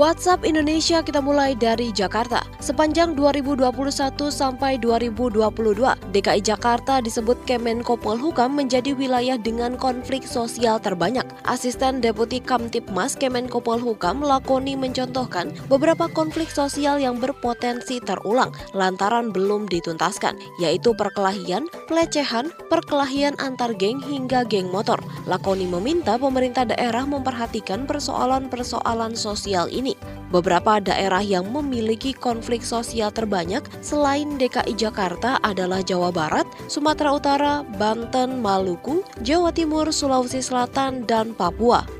WhatsApp Indonesia kita mulai dari Jakarta. Sepanjang 2021 sampai 2022, DKI Jakarta disebut Kemenko Polhukam menjadi wilayah dengan konflik sosial terbanyak. Asisten Deputi Kamtipmas Kemenko Polhukam lakoni mencontohkan beberapa konflik sosial yang berpotensi terulang lantaran belum dituntaskan, yaitu perkelahian, pelecehan, perkelahian antar geng hingga geng motor. Lakoni meminta pemerintah daerah memperhatikan persoalan-persoalan sosial ini Beberapa daerah yang memiliki konflik sosial terbanyak selain DKI Jakarta adalah Jawa Barat, Sumatera Utara, Banten, Maluku, Jawa Timur, Sulawesi Selatan, dan Papua.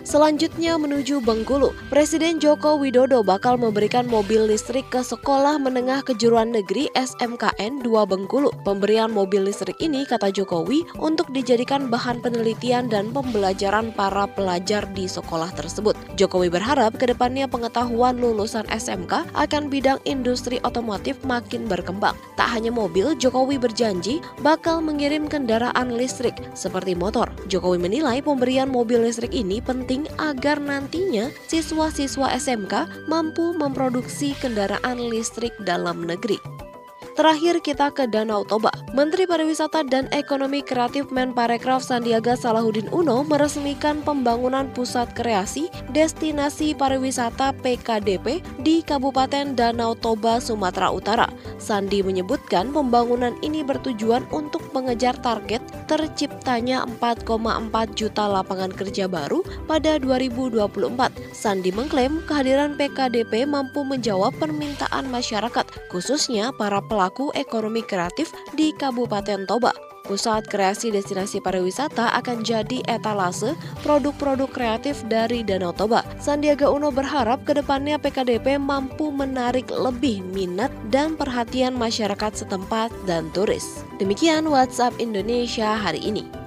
Selanjutnya menuju Bengkulu, Presiden Joko Widodo bakal memberikan mobil listrik ke Sekolah Menengah Kejuruan Negeri SMKN 2 Bengkulu. Pemberian mobil listrik ini, kata Jokowi, untuk dijadikan bahan penelitian dan pembelajaran para pelajar di sekolah tersebut. Jokowi berharap ke depannya pengetahuan lulusan SMK akan bidang industri otomotif makin berkembang. Tak hanya mobil, Jokowi berjanji bakal mengirim kendaraan listrik seperti motor. Jokowi menilai pemberian mobil listrik ini penting penting agar nantinya siswa-siswa SMK mampu memproduksi kendaraan listrik dalam negeri. Terakhir kita ke Danau Toba. Menteri Pariwisata dan Ekonomi Kreatif Menparekraf Sandiaga Salahuddin Uno meresmikan pembangunan pusat kreasi destinasi pariwisata PKDP di Kabupaten Danau Toba, Sumatera Utara. Sandi menyebutkan pembangunan ini bertujuan untuk mengejar target terciptanya 4,4 juta lapangan kerja baru pada 2024. Sandi mengklaim kehadiran PKDP mampu menjawab permintaan masyarakat, khususnya para pelaku pelaku ekonomi kreatif di Kabupaten Toba. Pusat kreasi destinasi pariwisata akan jadi etalase produk-produk kreatif dari Danau Toba. Sandiaga Uno berharap ke depannya PKDP mampu menarik lebih minat dan perhatian masyarakat setempat dan turis. Demikian WhatsApp Indonesia hari ini.